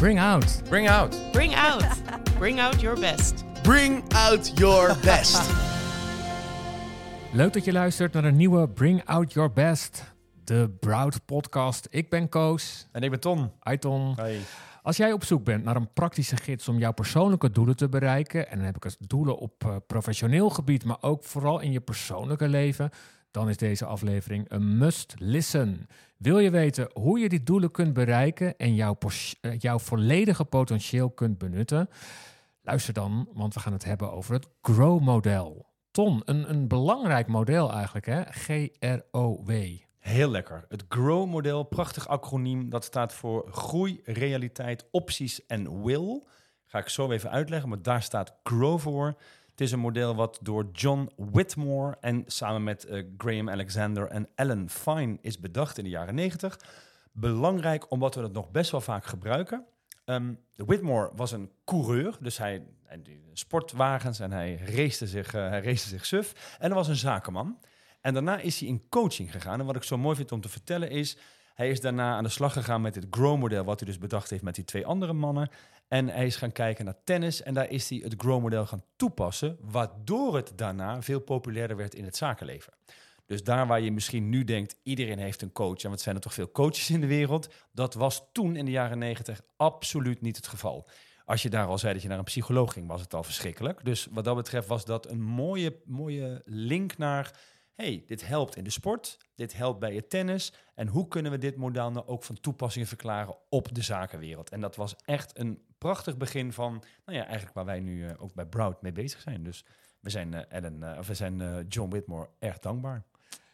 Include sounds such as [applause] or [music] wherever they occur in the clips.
Bring out. Bring out. Bring out. Bring out your best. Bring out your [laughs] best. Leuk dat je luistert naar een nieuwe Bring Out Your Best, de Broud podcast. Ik ben Koos. en ik ben Ton. Hi Ton. Hey. Als jij op zoek bent naar een praktische gids om jouw persoonlijke doelen te bereiken, en dan heb ik het doelen op uh, professioneel gebied, maar ook vooral in je persoonlijke leven, dan is deze aflevering een must listen. Wil je weten hoe je die doelen kunt bereiken en jouw, uh, jouw volledige potentieel kunt benutten? Luister dan, want we gaan het hebben over het GROW-model. Ton, een, een belangrijk model eigenlijk, hè? G-R-O-W. Heel lekker. Het GROW-model, prachtig acroniem, dat staat voor groei, realiteit, opties en will. Ga ik zo even uitleggen, maar daar staat GROW voor. Het is een model wat door John Whitmore en samen met uh, Graham Alexander en Alan Fine is bedacht in de jaren 90. Belangrijk omdat we het nog best wel vaak gebruiken. Um, Whitmore was een coureur, dus hij, hij sportwagens en hij race zich, uh, hij race zich suf. En hij was een zakenman. En daarna is hij in coaching gegaan. En wat ik zo mooi vind om te vertellen is... hij is daarna aan de slag gegaan met het GROW-model... wat hij dus bedacht heeft met die twee andere mannen. En hij is gaan kijken naar tennis... en daar is hij het GROW-model gaan toepassen... waardoor het daarna veel populairder werd in het zakenleven. Dus daar waar je misschien nu denkt, iedereen heeft een coach. En wat zijn er toch veel coaches in de wereld? Dat was toen in de jaren negentig absoluut niet het geval. Als je daar al zei dat je naar een psycholoog ging, was het al verschrikkelijk. Dus wat dat betreft was dat een mooie, mooie link naar... hey, dit helpt in de sport, dit helpt bij het tennis. En hoe kunnen we dit model nou ook van toepassing verklaren op de zakenwereld? En dat was echt een prachtig begin van, nou ja, eigenlijk waar wij nu uh, ook bij Broud mee bezig zijn. Dus we zijn, uh, Ellen, uh, of we zijn John Whitmore erg dankbaar.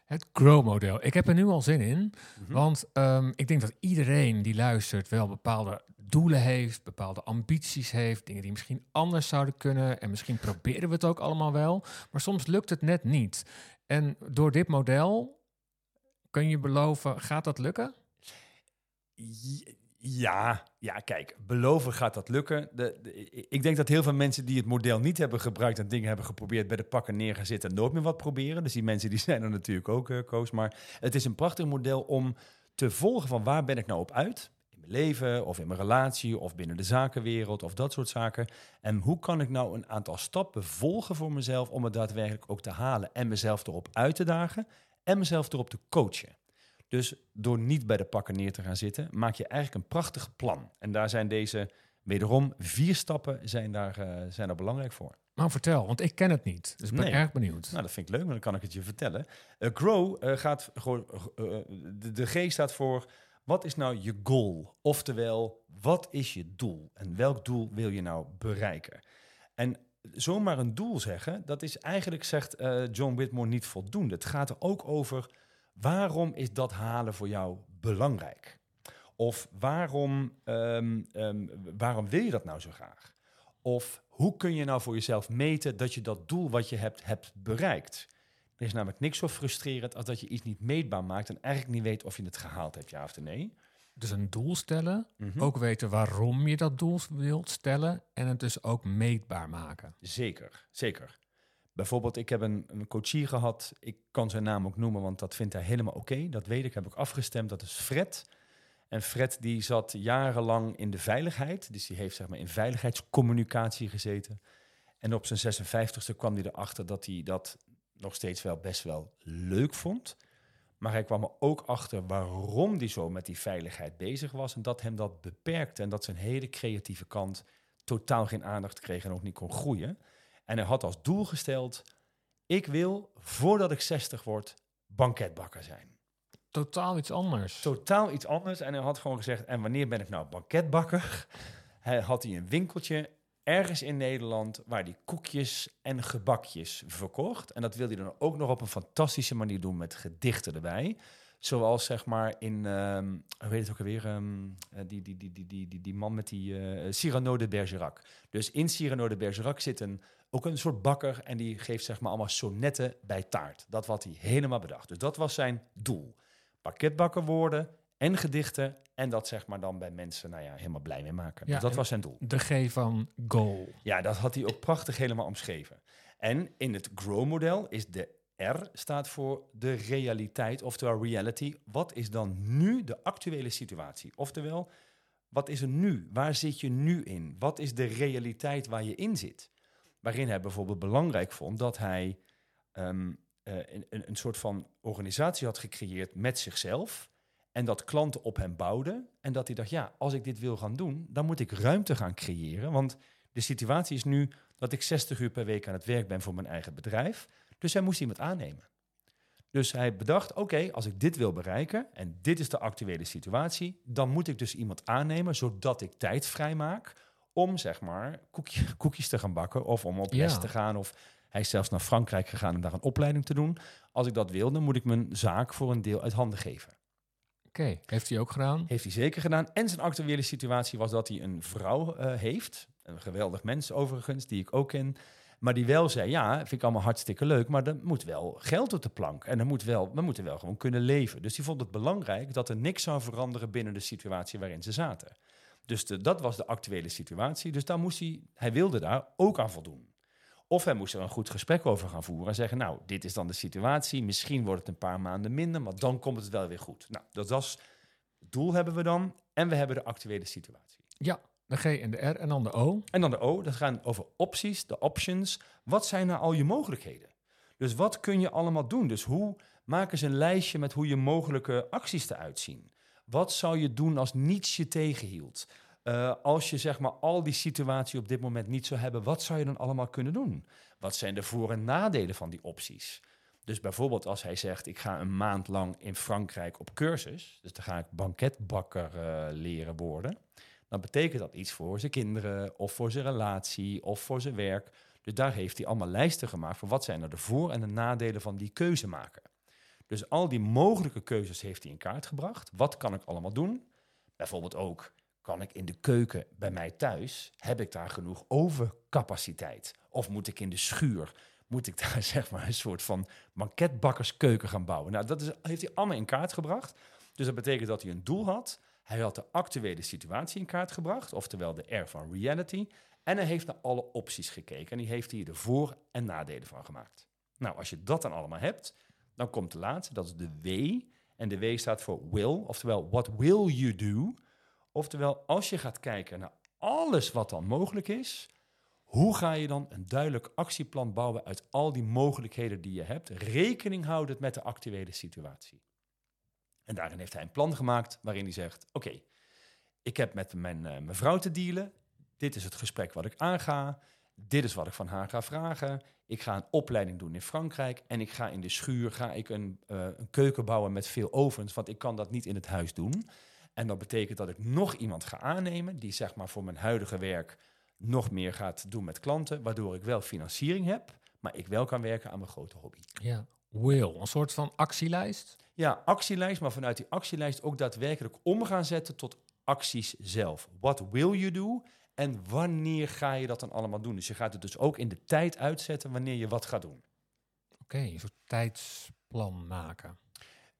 Het GROW-model. Ik heb er nu al zin in, mm-hmm. want um, ik denk dat iedereen die luistert wel bepaalde doelen heeft, bepaalde ambities heeft, dingen die misschien anders zouden kunnen. En misschien proberen we het ook allemaal wel, maar soms lukt het net niet. En door dit model kun je beloven, gaat dat lukken? Ja, ja, kijk, beloven gaat dat lukken. De, ik denk dat heel veel mensen die het model niet hebben gebruikt en dingen hebben geprobeerd bij de pakken neer gaan zitten, nooit meer wat proberen. Dus die mensen die [laughs] zijn er natuurlijk ook, uh, Koos. Maar het is een prachtig model om te volgen van waar ben ik nou op uit? Mijn leven of in mijn relatie of binnen de zakenwereld of dat soort zaken. En hoe kan ik nou een aantal stappen volgen voor mezelf om het daadwerkelijk ook te halen en mezelf erop uit te dagen en mezelf erop te coachen. Dus door niet bij de pakken neer te gaan zitten, maak je eigenlijk een prachtig plan. En daar zijn deze, wederom, vier stappen zijn daar, uh, zijn daar belangrijk voor. Nou, vertel, want ik ken het niet. Dus ik ben nee. erg benieuwd. Nou, dat vind ik leuk, maar dan kan ik het je vertellen. Uh, grow uh, gaat gewoon. de, de G staat voor. Wat is nou je goal? Oftewel, wat is je doel? En welk doel wil je nou bereiken? En zomaar een doel zeggen, dat is eigenlijk, zegt John Whitmore, niet voldoende. Het gaat er ook over Waarom is dat halen voor jou belangrijk? Of waarom, um, um, waarom wil je dat nou zo graag? Of hoe kun je nou voor jezelf meten dat je dat doel wat je hebt, hebt bereikt? Er is namelijk niks zo frustrerend als dat je iets niet meetbaar maakt en eigenlijk niet weet of je het gehaald hebt, ja of nee. Dus een doel stellen, mm-hmm. ook weten waarom je dat doel wilt stellen en het dus ook meetbaar maken. Zeker, zeker. Bijvoorbeeld, ik heb een, een coachie gehad. Ik kan zijn naam ook noemen, want dat vindt hij helemaal oké. Okay. Dat weet ik, heb ik afgestemd. Dat is Fred. En Fred die zat jarenlang in de veiligheid. Dus die heeft zeg maar in veiligheidscommunicatie gezeten. En op zijn 56e kwam hij erachter dat hij dat nog steeds wel best wel leuk vond. Maar hij kwam er ook achter waarom hij zo met die veiligheid bezig was. En dat hem dat beperkte. En dat zijn hele creatieve kant totaal geen aandacht kreeg en ook niet kon groeien. En hij had als doel gesteld: ik wil voordat ik 60 word banketbakker zijn. Totaal iets anders. Totaal iets anders. En hij had gewoon gezegd: en wanneer ben ik nou banketbakker? Hij had hij een winkeltje ergens in Nederland waar hij koekjes en gebakjes verkocht. En dat wilde hij dan ook nog op een fantastische manier doen met gedichten erbij. Zoals zeg maar in, um, hoe heet het ook alweer, um, die, die, die, die, die, die, die man met die uh, Cyrano de Bergerac. Dus in Cyrano de Bergerac zit een, ook een soort bakker en die geeft zeg maar allemaal sonnetten bij taart. Dat wat hij helemaal bedacht. Dus dat was zijn doel. Pakketbakker worden en gedichten en dat zeg maar dan bij mensen nou ja, helemaal blij mee maken. Ja, dus dat was zijn doel. De G van goal. Ja, dat had hij ook prachtig helemaal omschreven. En in het GROW-model is de R staat voor de realiteit, oftewel reality. Wat is dan nu de actuele situatie? Oftewel, wat is er nu? Waar zit je nu in? Wat is de realiteit waar je in zit? Waarin hij bijvoorbeeld belangrijk vond dat hij ehm, eh, een, een, een soort van organisatie had gecreëerd met zichzelf. En dat klanten op hem bouwden. En dat hij dacht, ja, als ik dit wil gaan doen, dan moet ik ruimte gaan creëren. Want de situatie is nu dat ik 60 uur per week aan het werk ben voor mijn eigen bedrijf. Dus hij moest iemand aannemen. Dus hij bedacht, oké, als ik dit wil bereiken en dit is de actuele situatie, dan moet ik dus iemand aannemen zodat ik tijd vrijmaak om zeg maar koekje, [laughs] koekjes te gaan bakken of om op Ja. les te gaan of hij is zelfs naar Frankrijk gegaan om daar een opleiding te doen. Als ik dat wil, dan moet ik mijn zaak voor een deel uit handen geven. Oké, heeft hij ook gedaan? Heeft hij zeker gedaan. En zijn actuele situatie was dat hij een vrouw eh, heeft. Een geweldig mens overigens, die ik ook ken. Maar die wel zei, ja, vind ik allemaal hartstikke leuk, maar er moet wel geld op de plank. En er moet wel, we moeten wel gewoon kunnen leven. Dus die vond het belangrijk dat er niks zou veranderen binnen de situatie waarin ze zaten. Dus dat was de actuele situatie. Dus daar moest hij, hij wilde daar ook aan voldoen. Of hij moest er een goed gesprek over gaan voeren en zeggen, nou, dit is dan de situatie. Misschien wordt het een paar maanden minder, maar dan komt het wel weer goed. Nou, dat was het doel hebben we dan. En we hebben de actuele situatie. Ja, de G en de R en dan de O. En dan de O, dat gaat over opties, de options. Wat zijn nou al je mogelijkheden? Dus wat kun je allemaal doen? Dus hoe maak eens een lijstje met hoe je mogelijke acties eruit zien? Wat zou je doen als niets je tegenhield? Eh, als je zeg maar al die situatie op dit moment niet zou hebben, wat zou je dan allemaal kunnen doen? Wat zijn de voor- en nadelen van die opties? Dus bijvoorbeeld als hij zegt, ik ga een maand lang in Frankrijk op cursus, dus dan ga ik banketbakker eh, leren worden, dan betekent dat iets voor zijn kinderen of voor zijn relatie of voor zijn werk. Dus daar heeft hij allemaal lijsten gemaakt voor wat zijn er de voor- en de nadelen van die keuze maken. Dus al die mogelijke keuzes heeft hij in kaart gebracht. Wat kan ik allemaal doen? Bijvoorbeeld ook, kan ik in de keuken bij mij thuis, heb ik daar genoeg overcapaciteit? Of moet ik in de schuur, moet ik daar [laughs] zeg maar een soort van banketbakkerskeuken gaan bouwen? Nou, dat is, heeft hij allemaal in kaart gebracht. Dus dat betekent dat hij een doel had. Hij had de actuele situatie in kaart gebracht, oftewel de R van reality. En hij heeft naar alle opties gekeken en die heeft hier de voor- en nadelen van gemaakt. Nou, als je dat dan allemaal hebt, dan komt de laatste, dat is de W. En de W staat voor will, oftewel what will you do? Oftewel, als je gaat kijken naar alles wat dan mogelijk is, hoe ga je dan een duidelijk actieplan bouwen uit al die mogelijkheden die je hebt, rekening houdend met de actuele situatie? En daarin heeft hij een plan gemaakt waarin hij zegt: Oké, ik heb met mijn, eh, mijn vrouw te dealen. Dit is het gesprek wat ik aanga. Dit is wat ik van haar ga vragen. Ik ga een opleiding doen in Frankrijk. En ik ga in de schuur ga ik een, eh, een keuken bouwen met veel ovens. Want ik kan dat niet in het huis doen. En dat betekent dat ik nog iemand ga aannemen. Die zeg maar voor mijn huidige werk nog meer gaat doen met klanten. Waardoor ik wel financiering heb. Maar ik wel kan werken aan mijn grote hobby. Ja. Will, een soort van actielijst. Ja, actielijst, maar vanuit die actielijst ook daadwerkelijk om gaan zetten tot acties zelf. What will you do? En wanneer ga je dat dan allemaal doen? Dus je gaat het dus ook in de tijd uitzetten wanneer je wat gaat doen. Oké, een soort tijdsplan maken.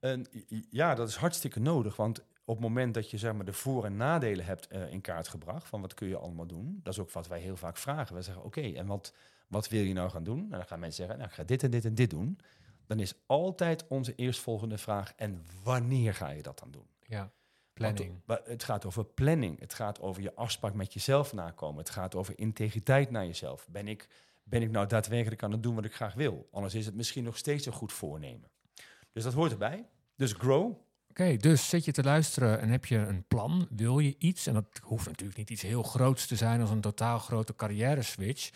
En ja, dat is hartstikke nodig, want op het moment dat je zeg maar, de voor- en nadelen hebt eh, in kaart gebracht, van wat kun je allemaal doen, dat is ook wat wij heel vaak vragen. We zeggen, oké, en wat, wat wil je nou gaan doen? En dan gaan mensen zeggen, nou, ik ga dit en dit en dit doen. Dan is altijd onze eerstvolgende vraag, en wanneer ga je dat dan doen? Ja, planning. Want, het gaat over planning. Het gaat over je afspraak met jezelf nakomen. Het gaat over integriteit naar jezelf. Ben ik, ben ik nou daadwerkelijk aan het doen wat ik graag wil? Anders is het misschien nog steeds een goed voornemen. Dus dat hoort erbij. Dus grow. Oké, dus zit je te luisteren en heb je een plan? Wil je iets? En dat hoeft natuurlijk niet iets heel groots te zijn als een totaal grote carrière switch.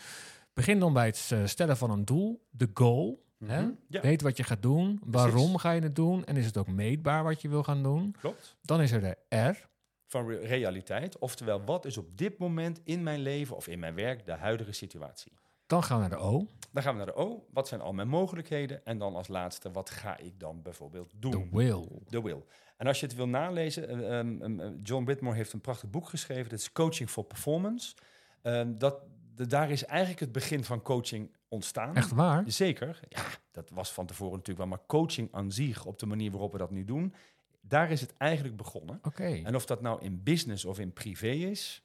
Begin dan bij het eh, stellen van een doel, de goal. Hè? Mhm, ja. Weet wat je gaat doen, waarom ga je het doen en is het ook meetbaar wat je wil gaan doen. Klopt. Dan is er de R. Van re- realiteit. Oftewel, wat is op dit moment in mijn leven of in mijn werk de huidige situatie? Dan gaan we naar de O, Dan gaan we naar de O. Wat zijn al mijn mogelijkheden? En dan als laatste, wat ga ik dan bijvoorbeeld doen? de will. The Will. En als je het wil nalezen, eh, ehm, ehm, John Whitmore heeft een prachtig boek geschreven. Dat is Coaching for Performance. Ehm, dat, de- daar is eigenlijk het begin van coaching ontstaan. Echt waar? Zeker. Ja, dat was van tevoren natuurlijk wel. Maar coaching aan zich, op de manier waarop we dat nu doen, daar is het eigenlijk begonnen. Oké. En of dat nou in business of in privé is,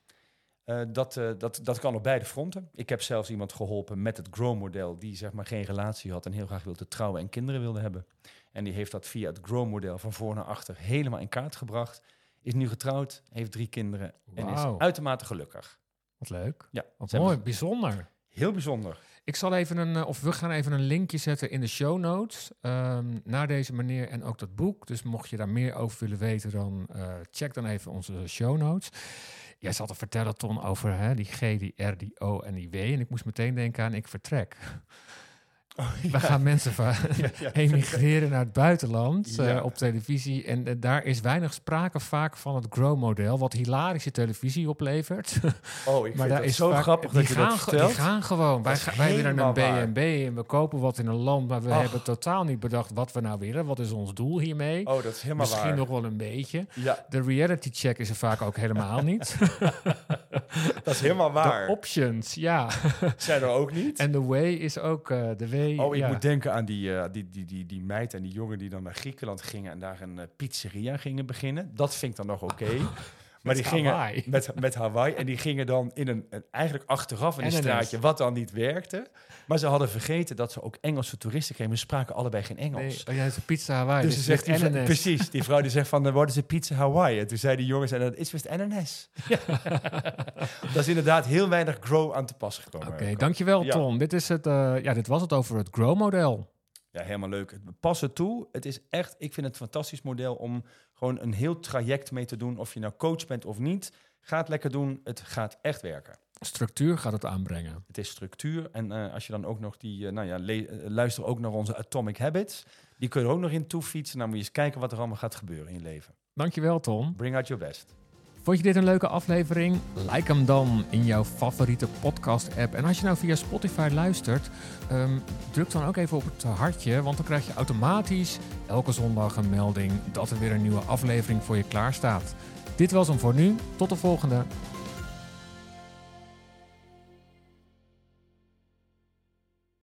eh, dat, eh, dat, dat kan op beide fronten. Ik heb zelfs iemand geholpen met het Grow-model, die zeg maar geen relatie had en heel graag wilde trouwen en kinderen wilde hebben. En die heeft dat via het Grow-model van voor naar achter helemaal in kaart gebracht. is nu getrouwd, heeft drie kinderen en is uitermate gelukkig. Wat leuk. Ja, Wat mooi, bijzonder. Heel bijzonder. Ik zal even een, eh, of we gaan even een linkje zetten in de show notes ehm, naar deze meneer en ook dat boek. Dus mocht je daar meer over willen weten, dan eh, check dan even onze show notes. Jij zat te vertellen, Ton, over hè, die G, die R, die O en die W. En ik moest meteen denken aan ik vertrek. [laughs] We gaan mensen [laughs] ja. [laughs] emigreren naar het buitenland eh, op televisie. En eh, daar is weinig sprake vaak van het Grow-model, wat hilarische televisie oplevert. [laughs] Oh, ik maar daar dat is zo vaak- grappig die dat je gaan, dat vertelt. Die gaan gewoon. Wij, ga- wij willen een. B&B en we kopen wat in een land, maar we Ach. hebben totaal niet bedacht wat we nou willen. Wat is ons doel hiermee? Oh, dat is helemaal Misschien waar. nog wel een beetje. De reality check is er vaak ook helemaal niet. dat is helemaal waar. De options, ja. Zijn er ook niet? En de way is ook eh, de way. Oh, ik ja. moet denken aan die, eh, die, die, die, die meid en die jongen die dan naar Griekenland gingen en daar een eh, pizzeria gingen beginnen. Dat vind ik dan nog oké. [laughs] Maar die gingen Hawaii. met, met Hawaii en die gingen dan in een, een eigenlijk achteraf in een straatje, wat dan niet werkte. Maar ze hadden vergeten dat ze ook Engelse toeristen kregen. We spraken allebei geen Engels. Nee, oh, ja, is pizza Hawaii. Dus dus ze zegt NNS. precies, die vrouw die zegt van, wat is een pizza Hawaii? En toen zei die jongen, zei, dat is best NNS. [laughs] dat is inderdaad heel weinig grow aan te pas gekomen. Oké, dankjewel Ja. Ton. Dit, is het, eh, ja, dit was het over het Grow-model. Ja, helemaal leuk. Het- Pas het toe. Het is echt, ik vind het een fantastisch model om gewoon een heel traject mee te doen. Of je nou coach bent of niet. Ga het lekker doen. Het gaat echt werken. Structuur gaat het aanbrengen. Het is structuur. En eh, als je dan ook nog die, eh, nou ja, eh, luister ook naar onze Atomic Habits. Die kun je er ook nog in toefietsen. Dan moet je eens kijken wat er allemaal gaat gebeuren in je leven. Dankjewel Ton. Bring out your best. Vond je dit een leuke aflevering? Like hem dan in jouw favoriete podcast-app. En als je nou via Spotify luistert, ehm, druk dan ook even op het hartje, want dan krijg je automatisch elke zondag een melding dat er weer een nieuwe aflevering voor je klaar staat. Dit was hem voor nu. Tot de volgende.